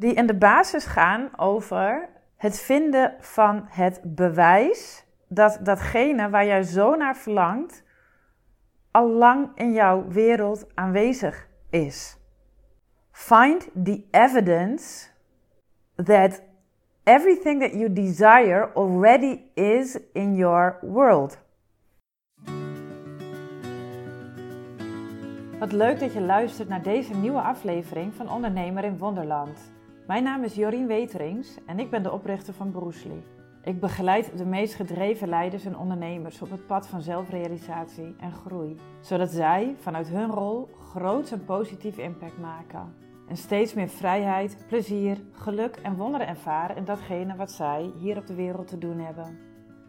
die in de basis gaan over het vinden van het bewijs dat datgene waar jij zo naar verlangt, al lang in jouw wereld aanwezig is. Find the evidence that everything that you desire already is in your world. Wat leuk dat je luistert naar deze nieuwe aflevering van Ondernemer in Wonderland. Mijn naam is Jorien Weterings en ik ben de oprichter van Broesli. Ik begeleid de meest gedreven leiders en ondernemers op het pad van zelfrealisatie en groei, zodat zij vanuit hun rol groot en positief impact maken. En steeds meer vrijheid, plezier, geluk en wonderen ervaren in datgene wat zij hier op de wereld te doen hebben.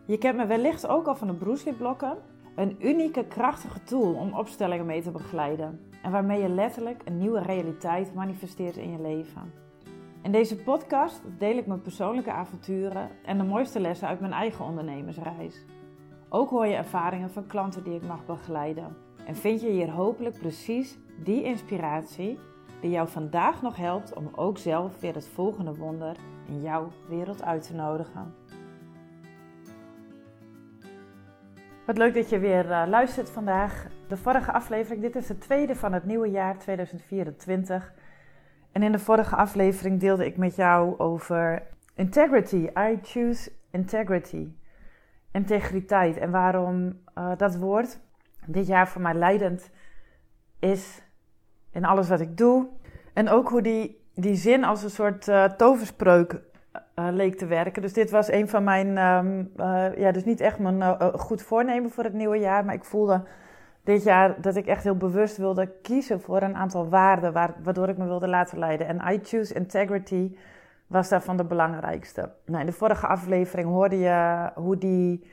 Je kent me wellicht ook al van de Broesli-blokken, een unieke, krachtige tool om opstellingen mee te begeleiden en waarmee je letterlijk een nieuwe realiteit manifesteert in je leven. In deze podcast deel ik mijn persoonlijke avonturen en de mooiste lessen uit mijn eigen ondernemersreis. Ook hoor je ervaringen van klanten die ik mag begeleiden. En vind je hier hopelijk precies die inspiratie die jou vandaag nog helpt om ook zelf weer het volgende wonder in jouw wereld uit te nodigen. Wat leuk dat je weer uh, luistert vandaag. De vorige aflevering, dit is de tweede van het nieuwe jaar 2024. En in de vorige aflevering deelde ik met jou over integrity. I choose integrity. Integriteit. En waarom uh, dat woord dit jaar voor mij leidend is in alles wat ik doe. En ook hoe die, die zin als een soort uh, toverspreuk uh, leek te werken. Dus dit was een van mijn, um, ja, dus niet echt mijn goed voornemen voor het nieuwe jaar. Maar ik voelde dit jaar dat ik echt heel bewust wilde kiezen voor een aantal waarden waardoor ik me wilde laten leiden. En I choose integrity was daarvan de belangrijkste. Nou, in de vorige aflevering hoorde je hoe die,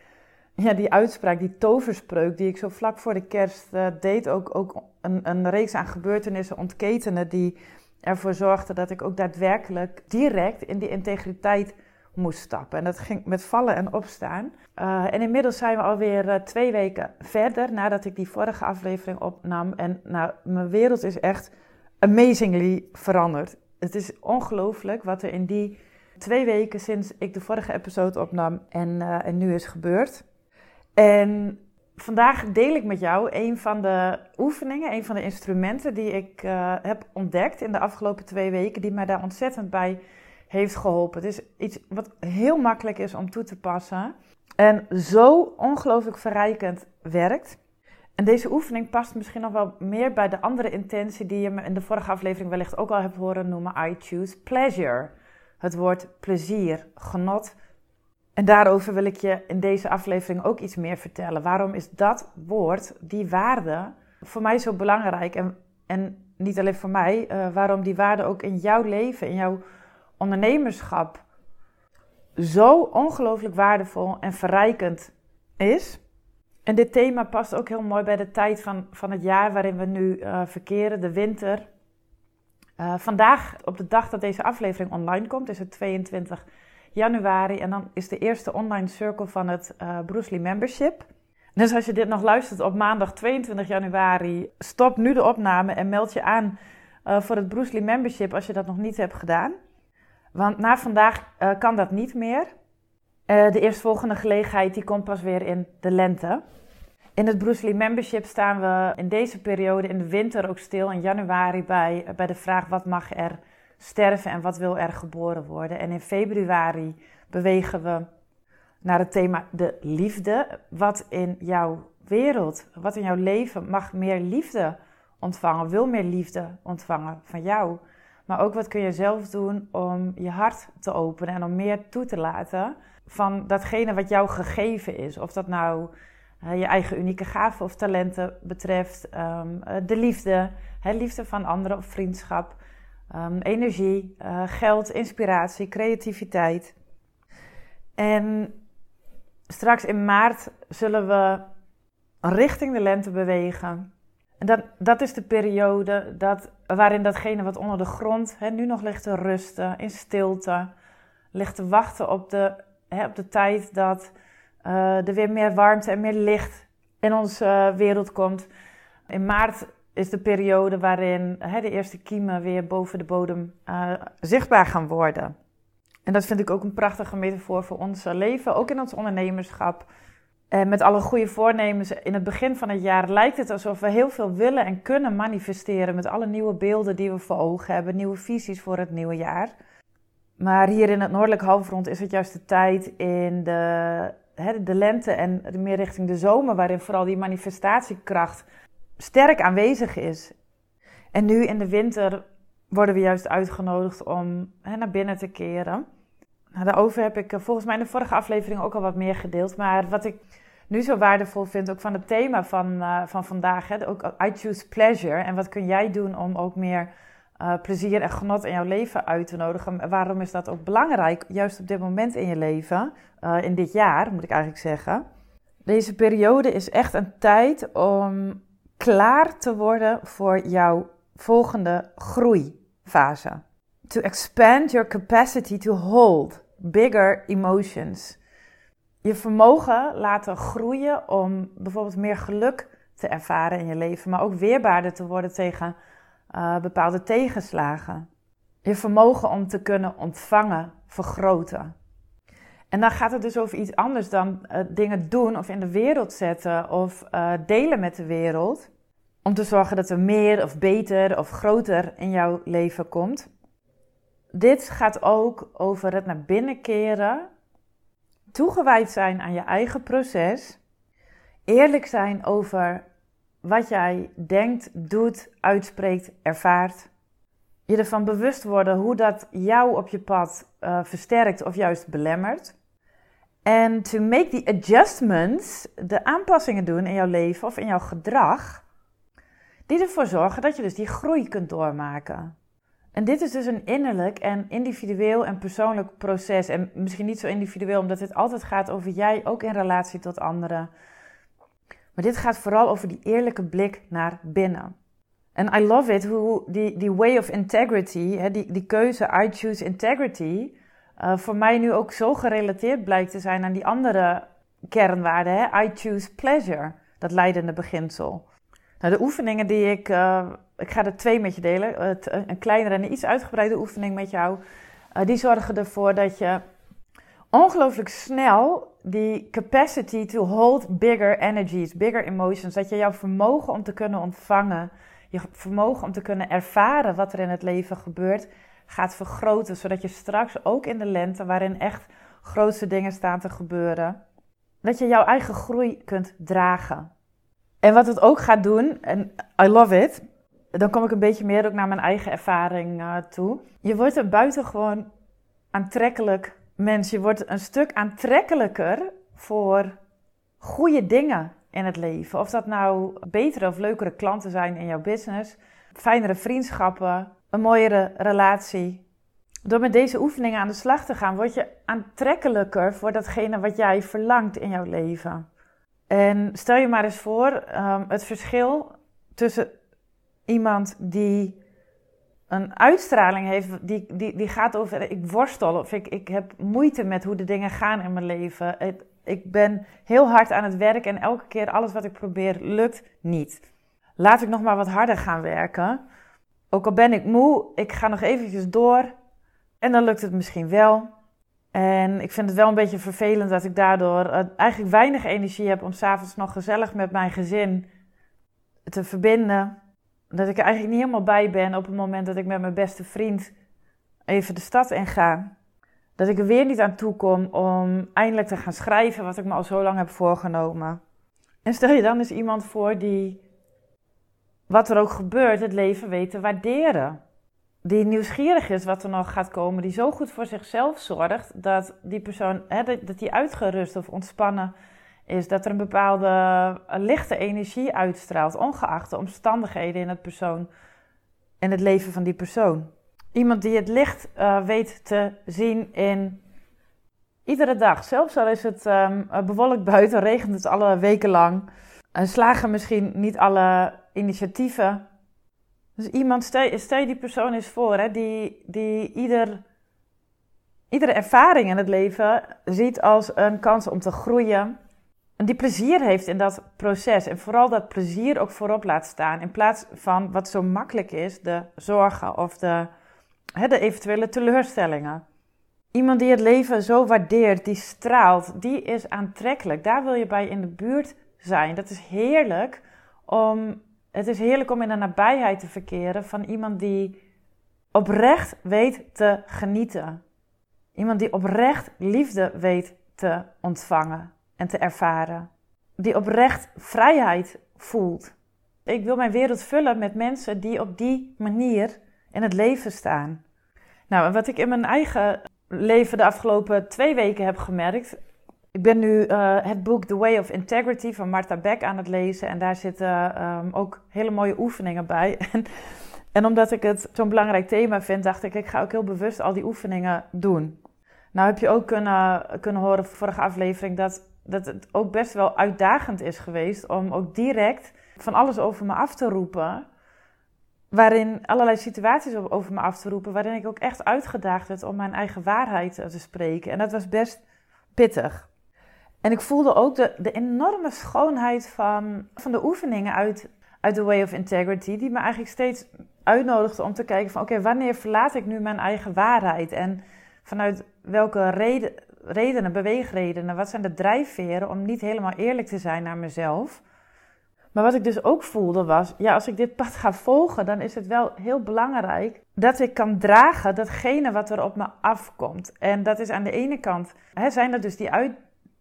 ja, die uitspraak, die toverspreuk die ik zo vlak voor de kerst uh, deed, ook, ook een, een reeks aan gebeurtenissen ontketenen die ervoor zorgden dat ik ook daadwerkelijk direct in die integriteit moest stappen. En dat ging met vallen en opstaan. Uh, en inmiddels zijn we alweer uh, twee weken verder nadat ik die vorige aflevering opnam. En nou, mijn wereld is echt amazingly veranderd. Het is ongelooflijk wat er in die twee weken sinds ik de vorige episode opnam en, uh, en nu is gebeurd. En vandaag deel ik met jou een van de oefeningen, een van de instrumenten die ik heb ontdekt in de afgelopen twee weken, die mij daar ontzettend bij heeft geholpen. Het is iets wat heel makkelijk is om toe te passen en zo ongelooflijk verrijkend werkt. En deze oefening past misschien nog wel meer bij de andere intentie die je me in de vorige aflevering wellicht ook al hebt horen noemen: I choose pleasure. Het woord plezier, genot. En daarover wil ik je in deze aflevering ook iets meer vertellen. Waarom is dat woord, die waarde, voor mij zo belangrijk? En, en niet alleen voor mij, uh, waarom die waarde ook in jouw leven, in jouw ondernemerschap zo ongelooflijk waardevol en verrijkend is. En dit thema past ook heel mooi bij de tijd van, van het jaar waarin we nu uh, verkeren, de winter. Uh, vandaag, op de dag dat deze aflevering online komt, is het 22 januari. En dan is de eerste online circle van het uh, Bruce Lee Membership. Dus als je dit nog luistert op maandag 22 januari, stop nu de opname en meld je aan voor het Bruce Lee Membership als je dat nog niet hebt gedaan. Want na vandaag uh, kan dat niet meer. Uh, de eerstvolgende gelegenheid die komt pas weer in de lente. In het Bruce Lee Membership staan we in deze periode in de winter ook stil in januari bij, bij de vraag wat mag er sterven en wat wil er geboren worden. En in februari bewegen we naar het thema de liefde. Wat in jouw wereld, wat in jouw leven mag meer liefde ontvangen, wil meer liefde ontvangen van jou. Maar ook wat kun je zelf doen om je hart te openen en om meer toe te laten van datgene wat jou gegeven is. Of dat nou uh, je eigen unieke gaven of talenten betreft, um, uh, de liefde, liefde van anderen of vriendschap, um, energie, uh, geld, inspiratie, creativiteit. En straks in maart zullen we richting de lente bewegen. En dat, dat is de periode dat, waarin datgene wat onder de grond hè, nu nog ligt te rusten, in stilte, ligt te wachten op de, hè, op de tijd dat uh, er weer meer warmte en meer licht in onze uh, wereld komt. In maart is de periode waarin hè, de eerste kiemen weer boven de bodem uh, zichtbaar gaan worden. En dat vind ik ook een prachtige metafoor voor ons leven, ook in ons ondernemerschap. Met alle goede voornemens in het begin van het jaar lijkt het alsof we heel veel willen en kunnen manifesteren met alle nieuwe beelden die we voor ogen hebben, nieuwe visies voor het nieuwe jaar. Maar hier in het noordelijk halfrond is het juist de tijd in de, hè, de lente en meer richting de zomer, waarin vooral die manifestatiekracht sterk aanwezig is. En nu in de winter worden we juist uitgenodigd om hè, naar binnen te keren. Nou, daarover heb ik eh, volgens mij in de vorige aflevering ook al wat meer gedeeld. Maar wat ik nu zo waardevol vind, ook van het thema van, uh, van vandaag, hè, ook I choose pleasure. En wat kun jij doen om ook meer uh, plezier en genot in jouw leven uit te nodigen? Waarom is dat ook belangrijk, juist op dit moment in je leven, in dit jaar moet ik eigenlijk zeggen? Deze periode is echt een tijd om klaar te worden voor jouw volgende groeifase. To expand your capacity to hold bigger emotions. Je vermogen laten groeien om bijvoorbeeld meer geluk te ervaren in je leven, maar ook weerbaarder te worden tegen uh, bepaalde tegenslagen. Je vermogen om te kunnen ontvangen, vergroten. En dan gaat het dus over iets anders dan uh, dingen doen of in de wereld zetten of uh, delen met de wereld. Om te zorgen dat er meer of beter of groter in jouw leven komt. Dit gaat ook over het naar binnen keren, toegewijd zijn aan je eigen proces, eerlijk zijn over wat jij denkt, doet, uitspreekt, ervaart. Je ervan bewust worden hoe dat jou op je pad uh, versterkt of juist belemmert. En to make the adjustments, de aanpassingen doen in jouw leven of in jouw gedrag, die ervoor zorgen dat je dus die groei kunt doormaken. En dit is dus een innerlijk en individueel en persoonlijk proces. En misschien niet zo individueel, omdat het altijd gaat over jij, ook in relatie tot anderen. Maar dit gaat vooral over die eerlijke blik naar binnen. En I love it hoe die, die way of integrity, hè, die, die keuze I choose integrity, uh, voor mij nu ook zo gerelateerd blijkt te zijn aan die andere kernwaarden. Hè? I choose pleasure, dat leidende beginsel. Nou, de oefeningen die ik, uh, ik ga er twee met je delen, een kleinere en een iets uitgebreide oefening met jou, uh, die zorgen ervoor dat je ongelooflijk snel die capacity to hold bigger energies, bigger emotions, dat je jouw vermogen om te kunnen ontvangen, je vermogen om te kunnen ervaren wat er in het leven gebeurt, gaat vergroten, zodat je straks ook in de lente, waarin echt grootste dingen staan te gebeuren, dat je jouw eigen groei kunt dragen. En wat het ook gaat doen, en I love it, dan kom ik een beetje meer ook naar mijn eigen ervaring uh, toe. Je wordt een buitengewoon aantrekkelijk mens. Je wordt een stuk aantrekkelijker voor goede dingen in het leven. Of dat nou betere of leukere klanten zijn in jouw business, fijnere vriendschappen, een mooiere relatie. Door met deze oefeningen aan de slag te gaan, word je aantrekkelijker voor datgene wat jij verlangt in jouw leven. En stel je maar eens voor um, het verschil tussen iemand die een uitstraling heeft, die, die, die gaat over ik worstel of ik, ik heb moeite met hoe de dingen gaan in mijn leven. Ik, ik ben heel hard aan het werk en elke keer alles wat ik probeer lukt niet. Laat ik nog maar wat harder gaan werken. Ook al ben ik moe, ik ga nog eventjes door en dan lukt het misschien wel. En ik vind het wel een beetje vervelend dat ik daardoor uh, eigenlijk weinig energie heb om s'avonds nog gezellig met mijn gezin te verbinden. Dat ik er eigenlijk niet helemaal bij ben op het moment dat ik met mijn beste vriend even de stad in ga. Dat ik er weer niet aan toe kom om eindelijk te gaan schrijven wat ik me al zo lang heb voorgenomen. En stel je dan eens iemand voor die, wat er ook gebeurt, het leven weet te waarderen die nieuwsgierig is wat er nog gaat komen, die zo goed voor zichzelf zorgt dat die persoon hè, dat, die uitgerust of ontspannen is, dat er een bepaalde lichte energie uitstraalt, ongeacht de omstandigheden in het persoon en het leven van die persoon. Iemand die het licht uh, weet te zien in iedere dag. Zelfs al is het um, bewolkt buiten, regent het alle weken lang. En slagen misschien niet alle initiatieven dus iemand, stel, je die persoon eens voor, hè, die, die ieder, iedere ervaring in het leven ziet als een kans om te groeien, die plezier heeft in dat proces. En vooral dat plezier ook voorop laat staan. In plaats van wat zo makkelijk is, de zorgen of de, hè, de eventuele teleurstellingen. Iemand die het leven zo waardeert, die straalt, die is aantrekkelijk. Daar wil je bij in de buurt zijn. Dat is heerlijk om, het is heerlijk om in de nabijheid te verkeren van iemand die oprecht weet te genieten. Iemand die oprecht liefde weet te ontvangen en te ervaren. Die oprecht vrijheid voelt. Ik wil mijn wereld vullen met mensen die op die manier in het leven staan. Nou, en wat ik in mijn eigen leven de afgelopen twee weken heb gemerkt. Ik ben nu uh, het boek The Way of Integrity van Martha Beck aan het lezen. En daar zitten um, ook hele mooie oefeningen bij. En, en omdat ik het zo'n belangrijk thema vind, dacht ik, ik ga ook heel bewust al die oefeningen doen. Nou heb je ook kunnen, kunnen horen vorige aflevering dat, dat het ook best wel uitdagend is geweest om ook direct van alles over me af te roepen. Waarin allerlei situaties over me af te roepen, waarin ik ook echt uitgedaagd werd om mijn eigen waarheid te spreken. En dat was best pittig. En ik voelde ook de, de enorme schoonheid van, van de oefeningen uit, uit The Way of Integrity, die me eigenlijk steeds uitnodigde om te kijken van oké, wanneer verlaat ik nu mijn eigen waarheid? En vanuit welke reden, redenen, beweegredenen, wat zijn de drijfveren om niet helemaal eerlijk te zijn naar mezelf? Maar wat ik dus ook voelde was, ja, als ik dit pad ga volgen, dan is het wel heel belangrijk dat ik kan dragen datgene wat er op me afkomt. En dat is aan de ene kant, hè, zijn dat dus die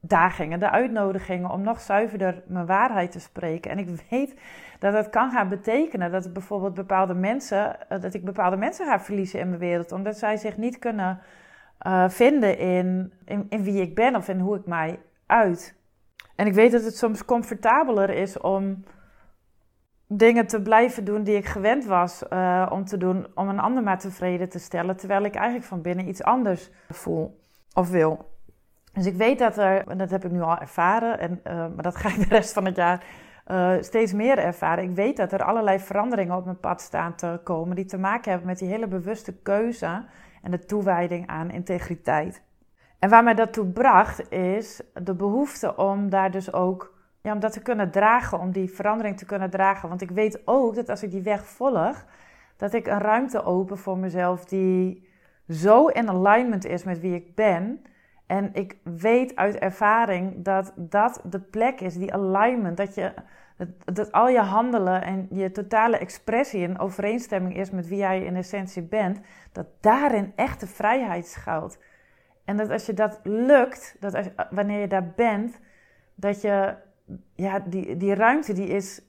de uitnodigingen om nog zuiverder mijn waarheid te spreken. En ik weet dat dat kan gaan betekenen dat bijvoorbeeld bepaalde mensen, eh, dat ik bepaalde mensen ga verliezen in mijn wereld, omdat zij zich niet kunnen uh, vinden in, in, wie ik ben of in hoe ik mij uit. En ik weet dat het soms comfortabeler is om dingen te blijven doen die ik gewend was uh, om te doen, om een ander maar tevreden te stellen, terwijl ik eigenlijk van binnen iets anders voel of wil. Dus ik weet dat er, en dat heb ik nu al ervaren, en, uh, maar dat ga ik de rest van het jaar uh, steeds meer ervaren. Ik weet dat er allerlei veranderingen op mijn pad staan te komen die te maken hebben met die hele bewuste keuze en de toewijding aan integriteit. En waar mij dat toe bracht is de behoefte om daar dus ook, ja, om dat te kunnen dragen, om die verandering te kunnen dragen. Want ik weet ook dat als ik die weg volg, dat ik een ruimte open voor mezelf die zo in alignment is met wie ik ben. En ik weet uit ervaring dat dat de plek is, die alignment, dat je dat, al je handelen en je totale expressie in overeenstemming is met wie jij in essentie bent, dat daarin echte vrijheid schuilt. En dat als je dat lukt, dat als, wanneer je daar bent, dat je, ja, die, die ruimte die is,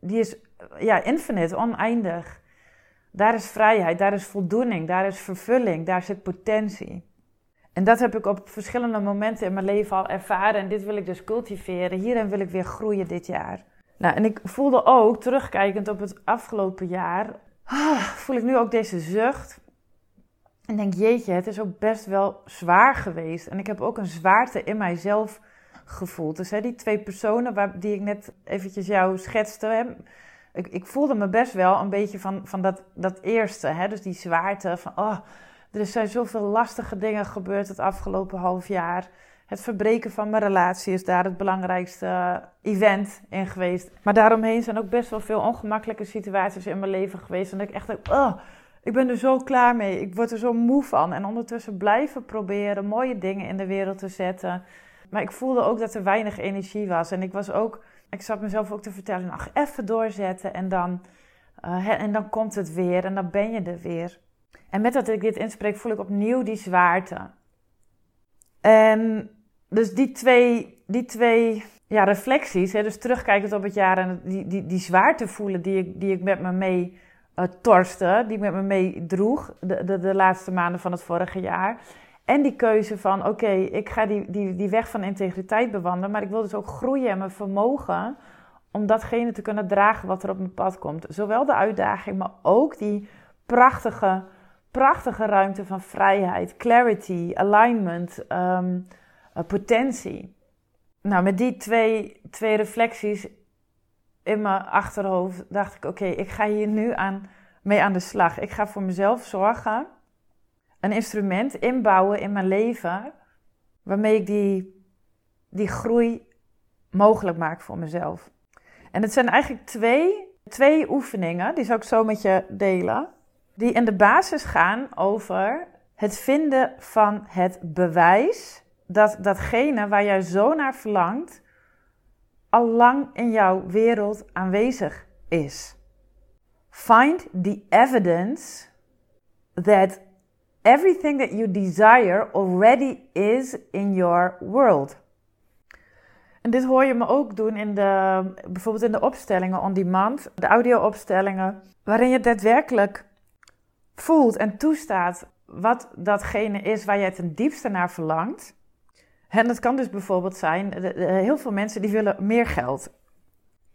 die is ja, infinite, oneindig. Daar is vrijheid, daar is voldoening, daar is vervulling, daar zit potentie. En dat heb ik op verschillende momenten in mijn leven al ervaren. En dit wil ik dus cultiveren. Hierin wil ik weer groeien dit jaar. Nou, en ik voelde ook, terugkijkend op het afgelopen jaar, ah, voel ik nu ook deze zucht. En denk, jeetje, het is ook best wel zwaar geweest. En ik heb ook een zwaarte in mijzelf gevoeld. Dus hè, die twee personen waar, die ik net eventjes jou schetste, ik, ik, voelde me best wel een beetje van, van dat, dat eerste. Hè, dus die zwaarte van, oh, er zijn zoveel lastige dingen gebeurd het afgelopen half jaar. Het verbreken van mijn relatie is daar het belangrijkste eh, event in geweest. Maar daaromheen zijn ook best wel veel ongemakkelijke situaties in mijn leven geweest. En ik echt oh, ik ben er zo klaar mee. Ik word er zo moe van. En ondertussen blijven proberen mooie dingen in de wereld te zetten. Maar ik voelde ook dat er weinig energie was. En ik was ook, ik zat mezelf ook te vertellen, ach, even doorzetten. En dan, uh, en dan komt het weer. En dan ben je er weer. En met dat ik dit inspreek, voel ik opnieuw die zwaarte. En dus die twee, die twee ja, reflecties, hè, dus terugkijkend op het jaar en die, die, die zwaarte voelen die ik, die ik met me mee uh, torste, die ik met me mee droeg de, de, de laatste maanden van het vorige jaar. En die keuze van, oké, ik ga die, die, die weg van integriteit bewandelen, maar ik wil dus ook groeien in mijn vermogen om datgene te kunnen dragen wat er op mijn pad komt. Zowel de uitdaging, maar ook die prachtige prachtige ruimte van vrijheid, clarity, alignment, um, potentie. Nou, met die twee, twee reflecties in mijn achterhoofd dacht ik: oké, ik ga hier nu aan, mee aan de slag. Ik ga voor mezelf zorgen, een instrument inbouwen in mijn leven waarmee ik die, die groei mogelijk maak voor mezelf. En het zijn eigenlijk twee, twee oefeningen, die zou ik zo met je delen, die in de basis gaan over het vinden van het bewijs dat datgene waar jij zo naar verlangt, al lang in jouw wereld aanwezig is. Find the evidence that everything that you desire already is in your world. En dit hoor je me ook doen in de, bijvoorbeeld in de opstellingen on demand, de audio-opstellingen, waarin je daadwerkelijk voelt en toestaat wat datgene is waar jij ten diepste naar verlangt. En dat kan dus bijvoorbeeld zijn, heel veel mensen die willen meer geld.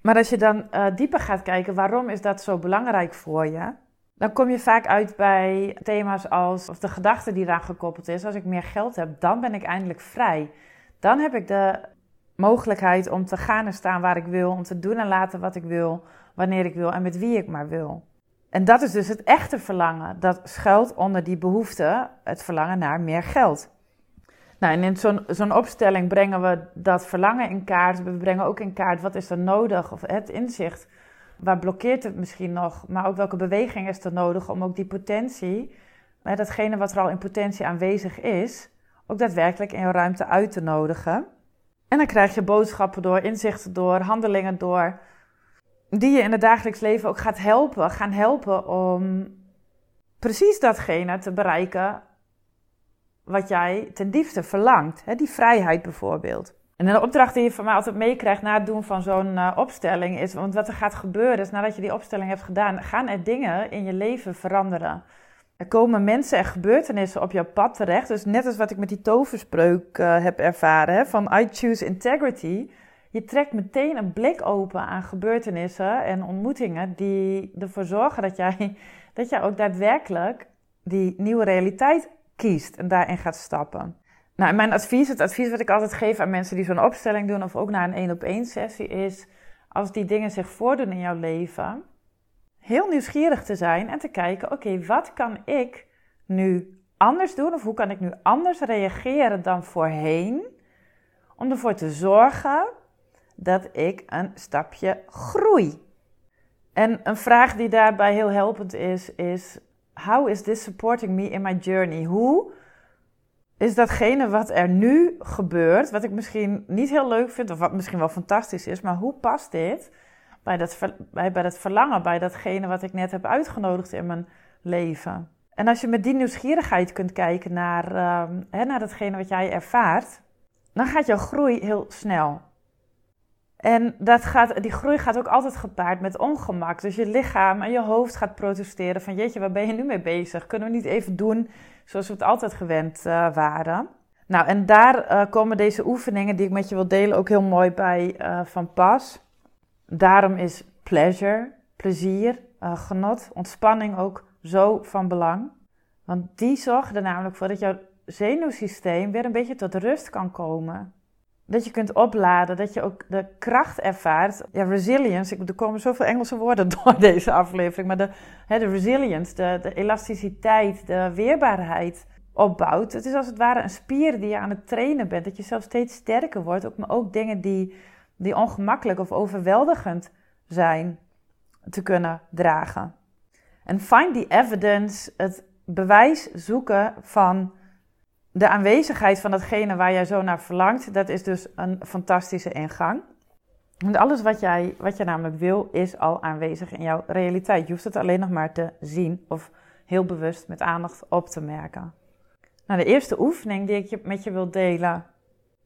Maar als je dan uh, dieper gaat kijken, waarom is dat zo belangrijk voor je? Dan kom je vaak uit bij thema's als, of de gedachte die eraan gekoppeld is, als ik meer geld heb, dan ben ik eindelijk vrij. Dan heb ik de mogelijkheid om te gaan en staan waar ik wil, om te doen en laten wat ik wil, wanneer ik wil en met wie ik maar wil. En dat is dus het echte verlangen. Dat schuilt onder die behoefte, het verlangen naar meer geld. Nou, en in zo'n zo'n opstelling brengen we dat verlangen in kaart. We brengen ook in kaart wat is er nodig, of het inzicht. Waar blokkeert het misschien nog? Maar ook welke beweging is er nodig om ook die potentie, datgene wat er al in potentie aanwezig is, ook daadwerkelijk in ruimte uit te nodigen. En dan krijg je boodschappen door, inzichten door, handelingen door, die je in het dagelijks leven ook gaat helpen, gaan helpen om precies datgene te bereiken wat jij ten diepste verlangt. Hè? Die vrijheid bijvoorbeeld. En een opdracht die je van mij altijd meekrijgt na het doen van zo'n uh, opstelling is, want wat er gaat gebeuren is nadat je die opstelling hebt gedaan, gaan er dingen in je leven veranderen. Er komen mensen en gebeurtenissen op jouw pad terecht. Dus net als wat ik met die toverspreuk uh, heb ervaren, hè, van I choose integrity. Je trekt meteen een blik open aan gebeurtenissen en ontmoetingen die ervoor zorgen dat jij, dat jij ook daadwerkelijk die nieuwe realiteit kiest en daarin gaat stappen. Nou, mijn advies, het advies wat ik altijd geef aan mensen die zo'n opstelling doen of ook na een één op één sessie is, als die dingen zich voordoen in jouw leven, heel nieuwsgierig te zijn en te kijken, oké, wat kan ik nu anders doen of hoe kan ik nu anders reageren dan voorheen om ervoor te zorgen dat ik een stapje groei. En een vraag die daarbij heel helpend is, is: How is this supporting me in my journey? Hoe is datgene wat er nu gebeurt, wat ik misschien niet heel leuk vind, of wat misschien wel fantastisch is, maar hoe past dit bij dat, bij, dat verlangen, bij datgene wat ik net heb uitgenodigd in mijn leven? En als je met die nieuwsgierigheid kunt kijken naar, uh, hè, naar datgene wat jij ervaart, dan gaat jouw groei heel snel. En dat gaat, die groei gaat ook altijd gepaard met ongemak. Dus je lichaam en je hoofd gaat protesteren van jeetje, waar ben je nu mee bezig? Kunnen we niet even doen zoals we het altijd gewend uh, waren? Nou, en daar uh, komen deze oefeningen die ik met je wil delen ook heel mooi bij uh, van pas. Daarom is pleasure, plezier, genot, ontspanning ook zo van belang. Want die zorgen er namelijk voor dat jouw zenuwsysteem weer een beetje tot rust kan komen dat je kunt opladen, dat je ook de kracht ervaart. Ja, resilience, ik, er komen zoveel Engelse woorden door deze aflevering, maar de, hè, de resilience, de, de elasticiteit, de weerbaarheid opbouwt. Het is als het ware een spier die je aan het trainen bent, dat je zelf steeds sterker wordt, ook, maar ook dingen die, die ongemakkelijk of overweldigend zijn te kunnen dragen. En find the evidence, het bewijs zoeken van de aanwezigheid van datgene waar jij zo naar verlangt, dat is dus een fantastische ingang. Want alles wat jij, wat je namelijk wil, is al aanwezig in jouw realiteit. Je hoeft het alleen nog maar te zien of heel bewust met aandacht op te merken. Nou, de eerste oefening die ik met je wil delen,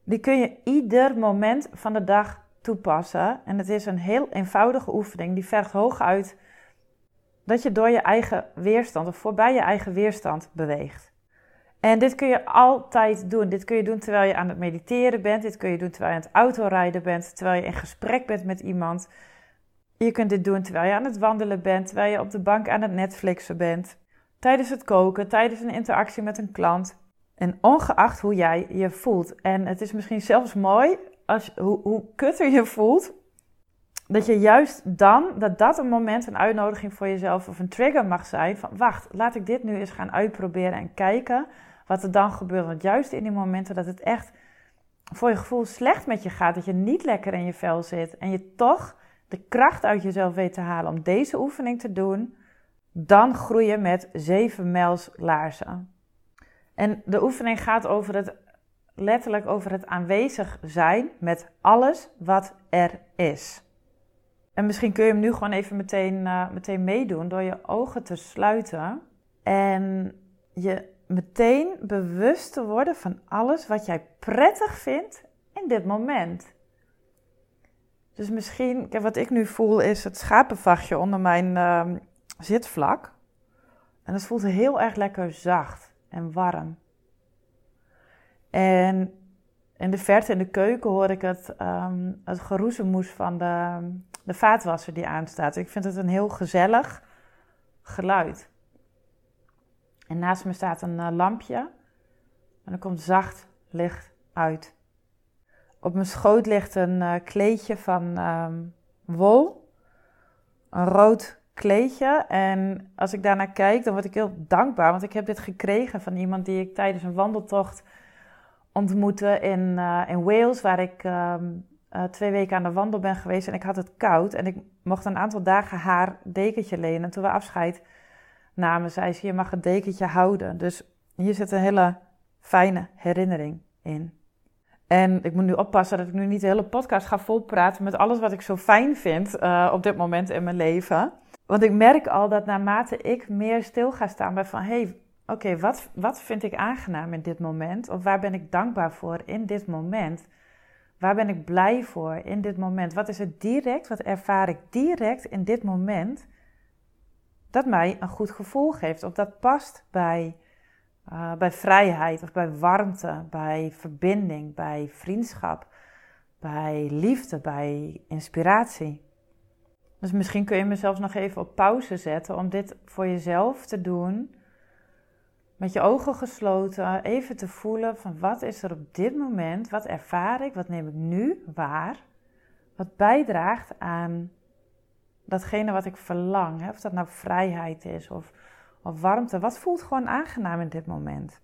die kun je ieder moment van de dag toepassen. En het is een heel eenvoudige oefening, die vergt hooguit dat je door je eigen weerstand of voorbij je eigen weerstand beweegt. En dit kun je altijd doen. Dit kun je doen terwijl je aan het mediteren bent. Dit kun je doen terwijl je aan het autorijden bent. Terwijl je in gesprek bent met iemand. Je kunt dit doen terwijl je aan het wandelen bent. Terwijl je op de bank aan het Netflixen bent. Tijdens het koken, tijdens een interactie met een klant. En ongeacht hoe jij je voelt. En het is misschien zelfs mooi als, hoe, hoe kutter je voelt. Dat je juist dan, dat dat een moment, een uitnodiging voor jezelf of een trigger mag zijn. Van wacht, laat ik dit nu eens gaan uitproberen en kijken wat er dan gebeurt. Want juist in die momenten dat het echt voor je gevoel slecht met je gaat, dat je niet lekker in je vel zit en je toch de kracht uit jezelf weet te halen om deze oefening te doen, dan groei je met 7 mijls laarzen. En de oefening gaat over het, letterlijk over het aanwezig zijn met alles wat er is. En misschien kun je hem nu gewoon even meteen, uh, meteen meedoen door je ogen te sluiten en je meteen bewust te worden van alles wat jij prettig vindt in dit moment. Dus misschien, wat ik nu voel is het schapenvachtje onder mijn uh, zitvlak. En het voelt heel erg lekker zacht en warm. En in de verte in de keuken hoor ik het, um, het geroezemoes van de, de vaatwasser die aanstaat. Ik vind het een heel gezellig geluid. En naast me staat een uh, lampje. En er komt zacht licht uit. Op mijn schoot ligt een uh, kleedje van um, wol. Een rood kleedje. En als ik daarnaar kijk, dan word ik heel dankbaar. Want ik heb dit gekregen van iemand die ik tijdens een wandeltocht ontmoette in, uh, in Wales. Waar ik uh, twee weken aan de wandel ben geweest. En ik had het koud. En ik mocht een aantal dagen haar dekentje lenen. En toen we afscheid namen, zei ze: Je mag het dekentje houden. Dus hier zit een hele fijne herinnering in. En ik moet nu oppassen dat ik nu niet de hele podcast ga volpraten met alles wat ik zo fijn vind uh, op dit moment in mijn leven. Want ik merk al dat naarmate ik meer stil ga staan bij van... hé, hey, oké, wat, wat vind ik aangenaam in dit moment? Of waar ben ik dankbaar voor in dit moment? Waar ben ik blij voor in dit moment? Wat is het direct, wat ervaar ik direct in dit moment... dat mij een goed gevoel geeft? Of dat past bij uh, bij vrijheid of bij warmte, bij verbinding, bij vriendschap, bij liefde, bij inspiratie. Dus misschien kun je mezelf nog even op pauze zetten om dit voor jezelf te doen. Met je ogen gesloten, even te voelen van wat is er op dit moment, wat ervaar ik, wat neem ik nu waar, wat bijdraagt aan datgene wat ik verlang. Hè? Of dat nou vrijheid is of of warmte. Wat voelt gewoon aangenaam in dit moment?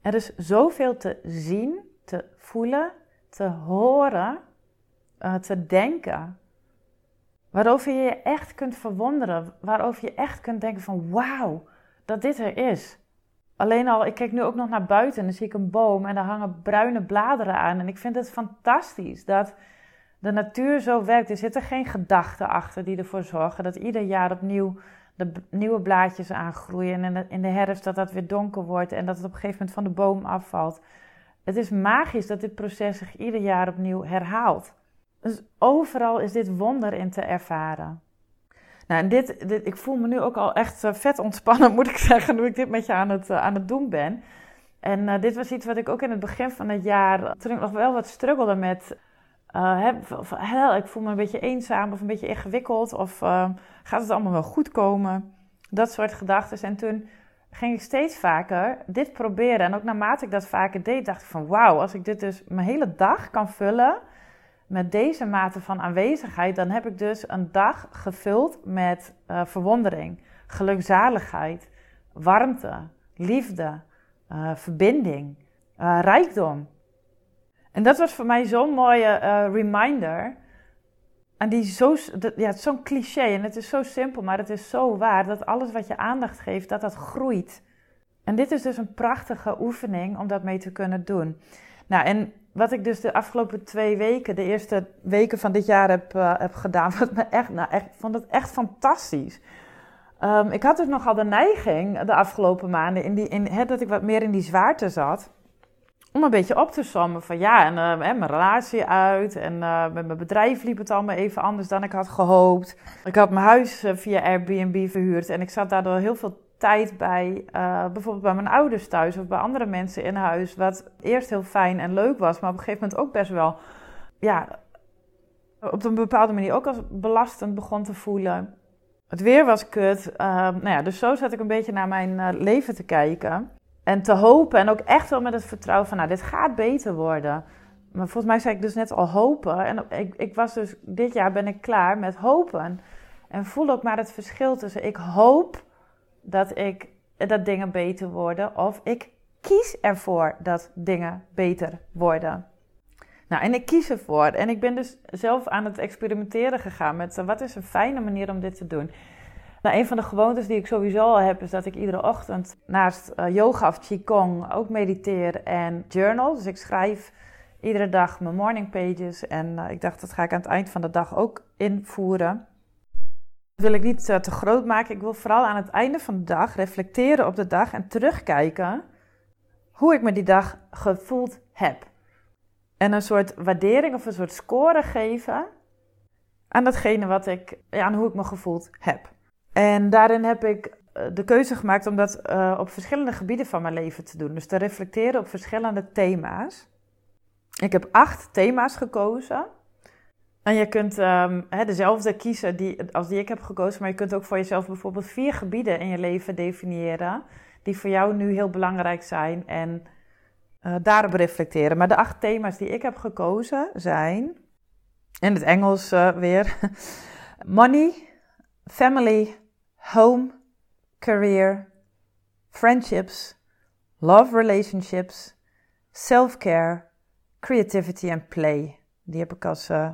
Er is zoveel te zien, te voelen, te horen, uh, te denken. Waarover je je echt kunt verwonderen. Waarover je echt kunt denken van wauw, dat dit er is. Alleen al, ik kijk nu ook nog naar buiten en dan zie ik een boom en daar hangen bruine bladeren aan. En ik vind het fantastisch dat de natuur zo werkt. Er zitten geen gedachten achter die ervoor zorgen dat ieder jaar opnieuw de nieuwe blaadjes aangroeien en in de herfst dat dat weer donker wordt en dat het op een gegeven moment van de boom afvalt. Het is magisch dat dit proces zich ieder jaar opnieuw herhaalt. Dus overal is dit wonder in te ervaren. Nou, en dit, ik voel me nu ook al echt eh, vet ontspannen, moet ik zeggen, nu ik dit met je aan het, eh, aan het doen ben. En uh, dit was iets wat ik ook in het begin van het jaar, toen ik nog wel wat struggelde met uh, hè, ik voel me een beetje eenzaam of een beetje ingewikkeld of uh, gaat het allemaal wel goed komen? Dat soort gedachten. En toen ging ik steeds vaker dit proberen. En ook naarmate ik dat vaker deed, dacht ik van wauw, als ik dit dus mijn hele dag kan vullen met deze mate van aanwezigheid, dan heb ik dus een dag gevuld met uh, verwondering, gelukzaligheid, warmte, liefde, verbinding, rijkdom. En dat was voor mij zo'n mooie uh, reminder. En die zo, ja, zo'n cliché en het is zo simpel, maar het is zo waar dat alles wat je aandacht geeft, dat dat groeit. En dit is dus een prachtige oefening om dat mee te kunnen doen. Nou, en wat ik dus de afgelopen twee weken, de eerste weken van dit jaar heb, uh, heb gedaan, wat me echt, nou, echt, vond het echt fantastisch. Um, ik had dus nogal de neiging de afgelopen maanden, in die, in, hè, dat ik wat meer in die zwaarte zat om een beetje op te sommen van ja, en uh, mijn relatie uit en uh, met mijn bedrijf liep het allemaal even anders dan ik had gehoopt. Ik had mijn huis uh, via Airbnb verhuurd en ik zat daardoor heel veel tijd bij, bijvoorbeeld bij mijn ouders thuis of bij andere mensen in huis, wat eerst heel fijn en leuk was, maar op een gegeven moment ook best wel, ja, op een bepaalde manier ook als belastend begon te voelen. Het weer was kut. nou ja, dus zo zat ik een beetje naar mijn leven te kijken. En te hopen en ook echt wel met het vertrouwen van, nou, dit gaat beter worden. Maar volgens mij zei ik dus net al hopen. En ik, ik was dus, dit jaar ben ik klaar met hopen. En voel ook maar het verschil tussen ik hoop dat, ik, dat dingen beter worden of ik kies ervoor dat dingen beter worden. Nou, en ik kies ervoor. En ik ben dus zelf aan het experimenteren gegaan met wat is een fijne manier om dit te doen. Nou, een van de gewoontes die ik sowieso al heb, is dat ik iedere ochtend naast uh, yoga of qigong ook mediteer en journal. Dus ik schrijf iedere dag mijn morning pages. En uh, ik dacht, dat ga ik aan het eind van de dag ook invoeren. Dat wil ik niet uh, te groot maken. Ik wil vooral aan het einde van de dag reflecteren op de dag en terugkijken hoe ik me die dag gevoeld heb. En een soort waardering of een soort score geven aan datgene wat ik, ja, aan hoe ik me gevoeld heb. En daarin heb ik uh, de keuze gemaakt om dat uh, op verschillende gebieden van mijn leven te doen. Dus te reflecteren op verschillende thema's. Ik heb acht thema's gekozen. En je kunt um, he, dezelfde kiezen die, als die ik heb gekozen, maar je kunt ook voor jezelf bijvoorbeeld vier gebieden in je leven definiëren die voor jou nu heel belangrijk zijn en uh, daarop reflecteren. Maar de acht thema's die ik heb gekozen zijn, in het Engels weer, money, family, home, career, friendships, love relationships, self-care, creativity en play. Die heb ik als uh,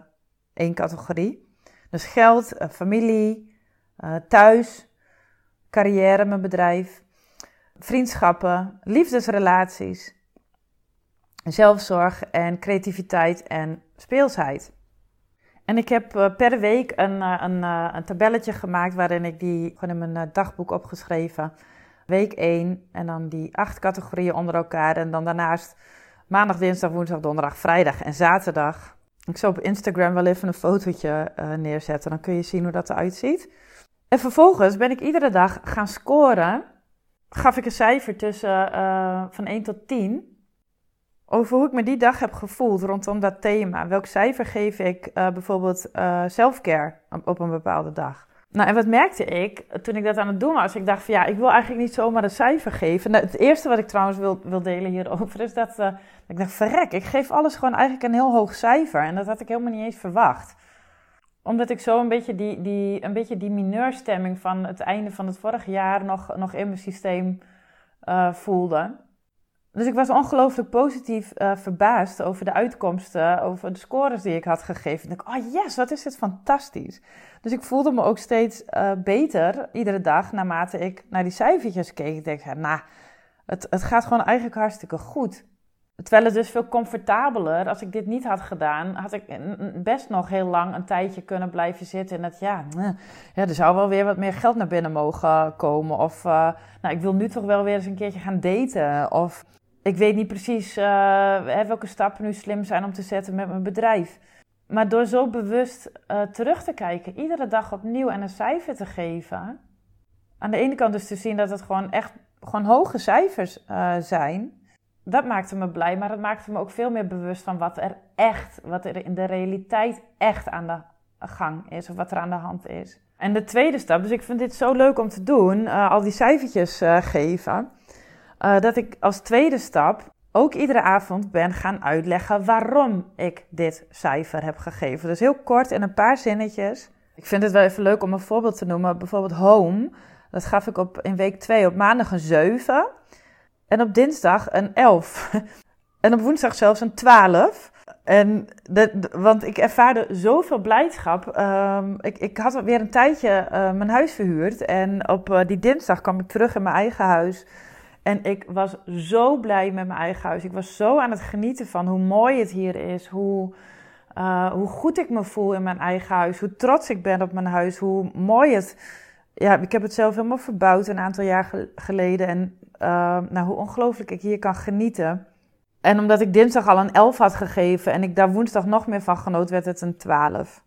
één categorie. Dus geld, familie, thuis, carrière, mijn bedrijf, vriendschappen, liefdesrelaties, zelfzorg en creativiteit en speelsheid. En ik heb uh, per week een, uh, een, uh, een, tabelletje gemaakt waarin ik die gewoon in mijn dagboek opgeschreven. Week 1 en dan die acht categorieën onder elkaar. En dan daarnaast maandag, dinsdag, woensdag, donderdag, vrijdag en zaterdag. Ik zal op Instagram wel even een fotootje neerzetten. Dan kun je zien hoe dat eruit ziet. En vervolgens ben ik iedere dag gaan scoren gaf ik een cijfer tussen van 1 tot 10 over hoe ik me die dag heb gevoeld rondom dat thema. Welk cijfer geef ik uh, bijvoorbeeld uh, selfcare op, een bepaalde dag? Nou, en wat merkte ik toen ik dat aan het doen was? Ik dacht van ja, ik wil eigenlijk niet zomaar een cijfer geven. Nou, het eerste wat ik trouwens wil, wil delen hierover is dat, ik dacht verrek, ik geef alles gewoon eigenlijk een heel hoog cijfer. En dat had ik helemaal niet eens verwacht omdat ik zo een beetje die, die, een beetje die mineurstemming van het einde van het vorige jaar nog, nog in mijn systeem voelde. Dus ik was ongelooflijk positief uh, verbaasd over de uitkomsten, over de scores die ik had gegeven. Ik dacht, oh yes, wat is dit fantastisch. Dus ik voelde me ook steeds uh, beter iedere dag naarmate ik naar die cijfertjes keek. Ik denk, nou, het, het gaat gewoon eigenlijk hartstikke goed. Terwijl het dus veel comfortabeler, als ik dit niet had gedaan, had ik best nog heel lang een tijdje kunnen blijven zitten. En dat ja, ja er zou wel weer wat meer geld naar binnen mogen komen. Of uh, nou, ik wil nu toch wel weer eens een keertje gaan daten. Of ik weet niet precies uh, welke stappen nu slim zijn om te zetten met mijn bedrijf. Maar door zo bewust uh, terug te kijken, iedere dag opnieuw en een cijfer te geven. Aan de ene kant dus te zien dat het gewoon echt gewoon hoge cijfers zijn dat maakte me blij, maar het maakte me ook veel meer bewust van wat er echt, wat er in de realiteit echt aan de gang is of wat er aan de hand is. En de tweede stap, dus ik vind dit zo leuk om te doen, al die cijfertjes geven, uh, dat ik als tweede stap ook iedere avond ben gaan uitleggen waarom ik dit cijfer heb gegeven. Dus heel kort in een paar zinnetjes. Ik vind het wel even leuk om een voorbeeld te noemen. Bijvoorbeeld home, dat gaf ik op, in week 2 op maandag een 7. En op dinsdag een 11. en op woensdag zelfs een 12. En want ik ervaarde zoveel blijdschap. Um, ik, ik had weer een tijdje uh, mijn huis verhuurd. En op uh, die dinsdag kwam ik terug in mijn eigen huis. En ik was zo blij met mijn eigen huis. Ik was zo aan het genieten van hoe mooi het hier is. Hoe, uh, hoe goed ik me voel in mijn eigen huis. Hoe trots ik ben op mijn huis. Hoe mooi het. Ja, ik heb het zelf helemaal verbouwd een aantal jaar geleden. En uh, nou, hoe ongelooflijk ik hier kan genieten. En omdat ik dinsdag al een 11 had gegeven en ik daar woensdag nog meer van genoot, werd het een 12.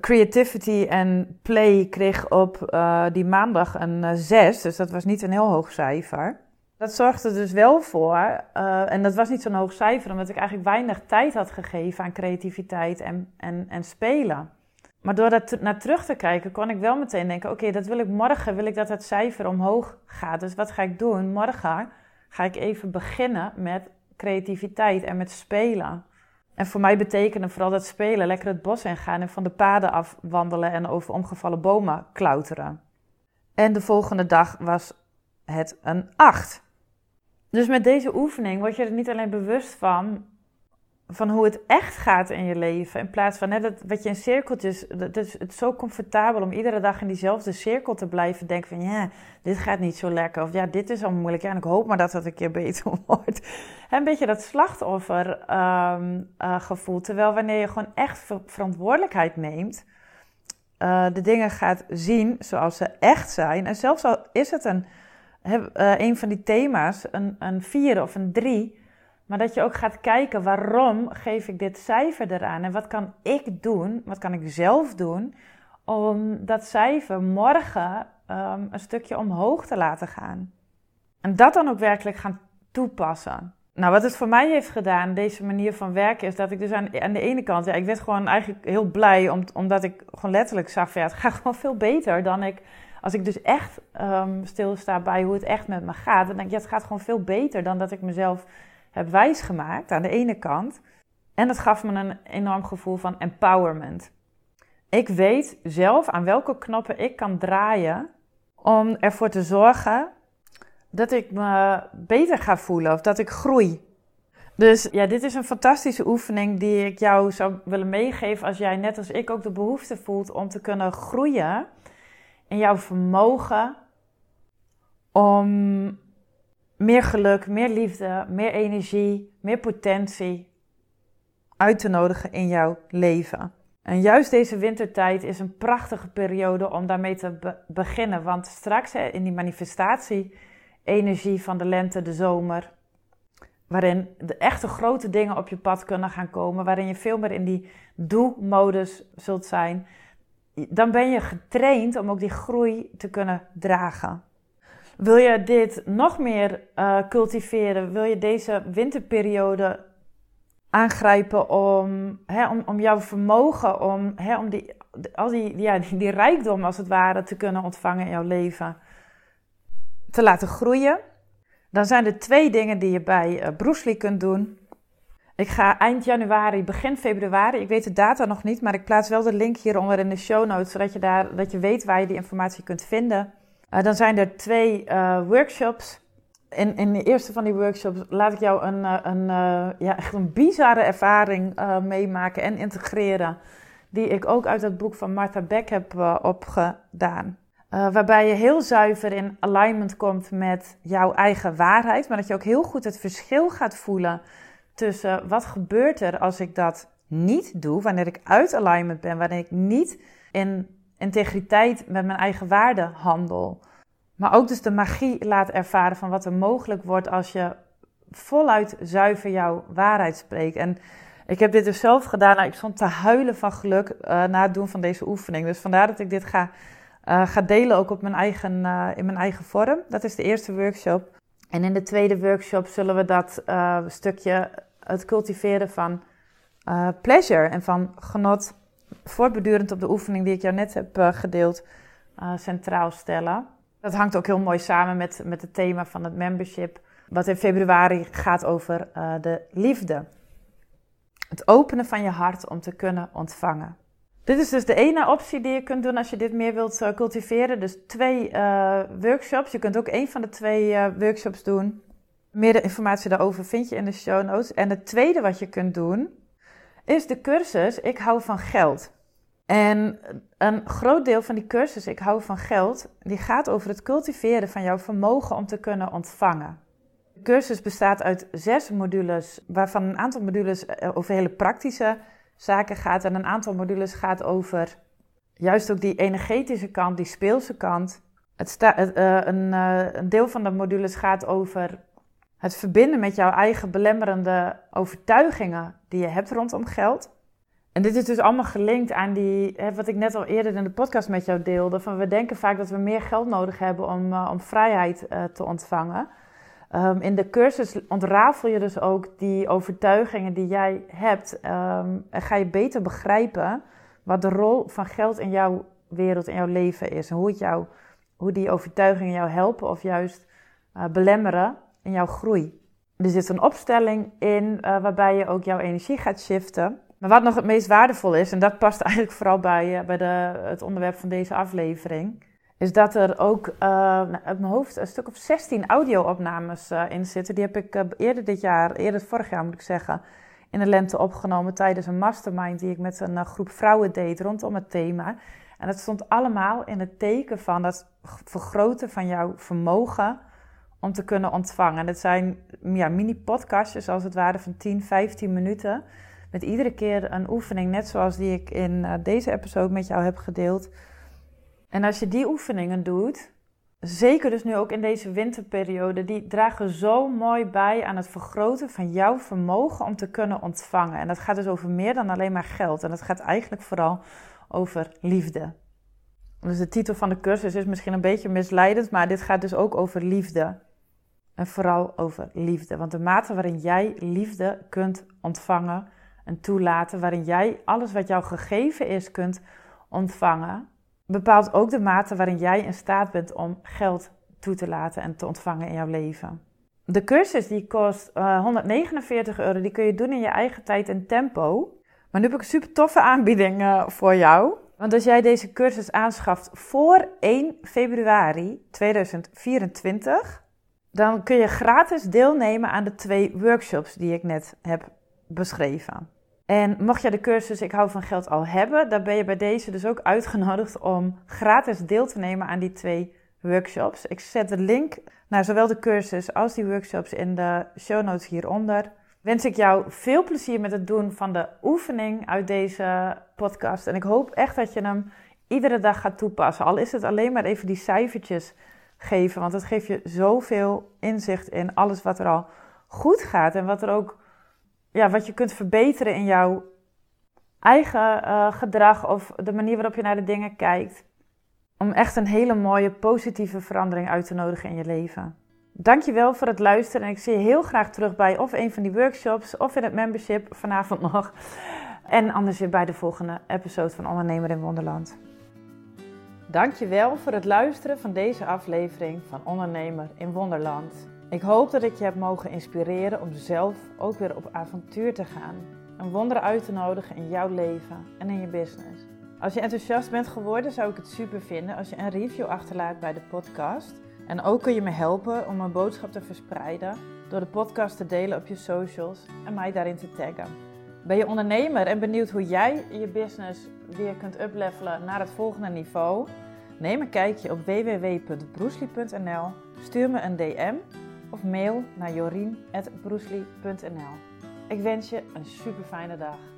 Creativity en play kreeg op uh, die maandag een uh, eh, 6, dus dat was niet een heel hoog cijfer. Dat zorgde dus wel voor, uh, en dat was niet zo'n hoog cijfer, omdat ik eigenlijk weinig tijd had gegeven aan creativiteit en, en, en spelen. Maar door dat naar terug te kijken, kon ik wel meteen denken: oké, dat wil ik morgen, wil ik dat het cijfer omhoog gaat. Dus wat ga ik doen? Morgen ga ik even beginnen met creativiteit en met spelen. En voor mij betekende vooral dat spelen lekker het bos ingaan en van de paden afwandelen en over omgevallen bomen klauteren. En de volgende dag was het een 8. Dus met deze oefening word je er niet alleen bewust van van hoe het echt gaat in je leven. In plaats van net dat, wat je in cirkeltjes. Het is, het is zo comfortabel om iedere dag in diezelfde cirkel te blijven denken: van ja, dit gaat niet zo lekker. Of ja, dit is al moeilijk. En ik hoop maar dat het een keer beter wordt. een beetje dat slachtoffergevoel. Um, terwijl wanneer je gewoon echt verantwoordelijkheid neemt. Uh, de dingen gaat zien zoals ze echt zijn. En zelfs al is het een, uh, een van die thema's, een, een vier of een drie maar dat je ook gaat kijken waarom geef ik dit cijfer eraan en wat kan ik doen, wat kan ik zelf doen om dat cijfer morgen um, een stukje omhoog te laten gaan. En dat dan ook werkelijk gaan toepassen. Nou, wat het voor mij heeft gedaan, deze manier van werken, is dat ik dus aan, aan de ene kant, ja, ik werd gewoon eigenlijk heel blij, om, omdat ik gewoon letterlijk zag, ja, het gaat gewoon veel beter dan ik, als ik dus echt um, stilsta bij hoe het echt met me gaat, dan denk ik, het gaat gewoon veel beter dan dat ik mezelf heb wijsgemaakt aan de ene kant. En dat gaf me een enorm gevoel van empowerment. Ik weet zelf aan welke knoppen ik kan draaien om ervoor te zorgen dat ik me beter ga voelen of dat ik groei. Dus ja, dit is een fantastische oefening die ik jou zou willen meegeven als jij net als ik ook de behoefte voelt om te kunnen groeien in jouw vermogen om meer geluk, meer liefde, meer energie, meer potentie uit te nodigen in jouw leven. En juist deze wintertijd is een prachtige periode om daarmee te beginnen. Want straks in die manifestatie, energie van de lente, de zomer, waarin de echte grote dingen op je pad kunnen gaan komen, waarin je veel meer in die doe-modus zult zijn, dan ben je getraind om ook die groei te kunnen dragen. Wil je dit nog meer uh, cultiveren? Wil je deze winterperiode aangrijpen om, hè, om, om jouw vermogen, om, hè, om die, al die, ja, die, die rijkdom als het ware te kunnen ontvangen in jouw leven, te laten groeien? Dan zijn er twee dingen die je bij uh, Bruce Lee kunt doen. Ik ga eind januari, begin februari, ik weet de data nog niet, maar ik plaats wel de link hieronder in de show notes, zodat je, daar, dat je weet waar je die informatie kunt vinden. Uh, dan zijn er twee uh, workshops. In, in de eerste van die workshops laat ik jou een, uh, een, ja, echt een bizarre ervaring meemaken en integreren. Die ik ook uit het boek van Martha Beck heb opgedaan. waarbij je heel zuiver in alignment komt met jouw eigen waarheid. Maar dat je ook heel goed het verschil gaat voelen tussen wat gebeurt er als ik dat niet doe. Wanneer ik uit alignment ben. Wanneer ik niet in integriteit met mijn eigen waarde handel. Maar ook dus de magie laat ervaren van wat er mogelijk wordt als je voluit zuiver jouw waarheid spreekt. En ik heb dit dus zelf gedaan. Nou, ik stond te huilen van geluk uh, na het doen van deze oefening. Dus vandaar dat ik dit ga, uh, ga delen ook op mijn eigen, uh, in mijn eigen vorm. Dat is de eerste workshop. En in de tweede workshop zullen we dat stukje, het cultiveren van pleasure en van genot voortbedurend op de oefening die ik jou net heb uh, gedeeld, uh, centraal stellen. Dat hangt ook heel mooi samen met, met het thema van het membership, wat in februari gaat over uh, de liefde. Het openen van je hart om te kunnen ontvangen. Dit is dus de ene optie die je kunt doen als je dit meer wilt cultiveren. Dus twee workshops. Je kunt ook één van de twee workshops doen. Meer informatie daarover vind je in de show notes. En het tweede wat je kunt doen, is de cursus Ik hou van geld. En een groot deel van die cursus Ik hou van geld, die gaat over het cultiveren van jouw vermogen om te kunnen ontvangen. De cursus bestaat uit zes modules, waarvan een aantal modules eh, over hele praktische zaken gaat en een aantal modules gaat over juist ook die energetische kant, die speelse kant. Het uh, een, uh, een deel van de modules gaat over het verbinden met jouw eigen belemmerende overtuigingen die je hebt rondom geld. En dit is dus allemaal gelinkt aan die, hè, wat ik net al eerder in de podcast met jou deelde. Van we denken vaak dat we meer geld nodig hebben om, uh, om vrijheid te ontvangen. Um, in de cursus ontrafel je dus ook die overtuigingen die jij hebt. Um, en ga je beter begrijpen wat de rol van geld in jouw wereld, in jouw leven is. En hoe, het jou, hoe die overtuigingen jou helpen of juist uh, belemmeren in jouw groei. Er zit een opstelling in uh, waarbij je ook jouw energie gaat shiften. Maar wat nog het meest waardevol is, en dat past eigenlijk vooral bij, uh, bij de, het onderwerp van deze aflevering, is dat er ook uh, uit mijn hoofd een stuk of 16 audio-opnames in zitten. Die heb ik eerder dit jaar, eerder vorig jaar moet ik zeggen, in de lente opgenomen tijdens een mastermind die ik met een eh, groep vrouwen deed rondom het thema. En het stond allemaal in het teken van het vergroten van jouw vermogen om te kunnen ontvangen. En het zijn ja, mini-podcastjes als het ware van 10, 15 minuten. Met iedere keer een oefening, net zoals die ik in eh, deze episode met jou heb gedeeld. En als je die oefeningen doet, zeker dus nu ook in deze winterperiode, die dragen zo mooi bij aan het vergroten van jouw vermogen om te kunnen ontvangen. En dat gaat dus over meer dan alleen maar geld. En dat gaat eigenlijk vooral over liefde. Dus de titel van de cursus is misschien een beetje misleidend, maar dit gaat dus ook over liefde. En vooral over liefde. Want de mate waarin jij liefde kunt ontvangen en toelaten, waarin jij alles wat jou gegeven is kunt ontvangen, bepaalt ook de mate waarin jij in staat bent om geld toe te laten en te ontvangen in jouw leven. De cursus die kost uh, eh, 149 euro, die kun je doen in je eigen tijd en tempo. Maar nu heb ik een super toffe aanbieding uh, voor jou. Want als jij deze cursus aanschaft voor 1 februari 2024, dan kun je gratis deelnemen aan de twee workshops die ik net heb beschreven. En mocht je de cursus Ik hou van geld al hebben, dan ben je bij deze dus ook uitgenodigd om gratis deel te nemen aan die twee workshops. Ik zet de link naar zowel de cursus als die workshops in de show notes hieronder. Wens ik jou veel plezier met het doen van de oefening uit deze podcast. En ik hoop echt dat je hem iedere dag gaat toepassen. Al is het alleen maar even die cijfertjes geven, want dat geeft je zoveel inzicht in alles wat er al goed gaat en wat er ook ja, wat je kunt verbeteren in jouw eigen uh, gedrag of de manier waarop je naar de dingen kijkt. Om echt een hele mooie positieve verandering uit te nodigen in je leven. Dankjewel voor het luisteren en ik zie je heel graag terug bij of een van die workshops of in het membership vanavond nog. En anders weer bij de volgende episode van Ondernemer in Wonderland. Dankjewel voor het luisteren van deze aflevering van Ondernemer in Wonderland. Ik hoop dat ik je heb mogen inspireren om zelf ook weer op avontuur te gaan. Een wonder uit te nodigen in jouw leven en in je business. Als je enthousiast bent geworden, zou ik het super vinden als je een review achterlaat bij de podcast. En ook kun je me helpen om mijn boodschap te verspreiden door de podcast te delen op je socials en mij daarin te taggen. Ben je ondernemer en benieuwd hoe jij je business weer kunt uplevelen naar het volgende niveau? Neem een kijkje op www.broesli.nl, stuur me een DM of mail naar jorien.broesli.nl. Ik wens je een super fijne dag.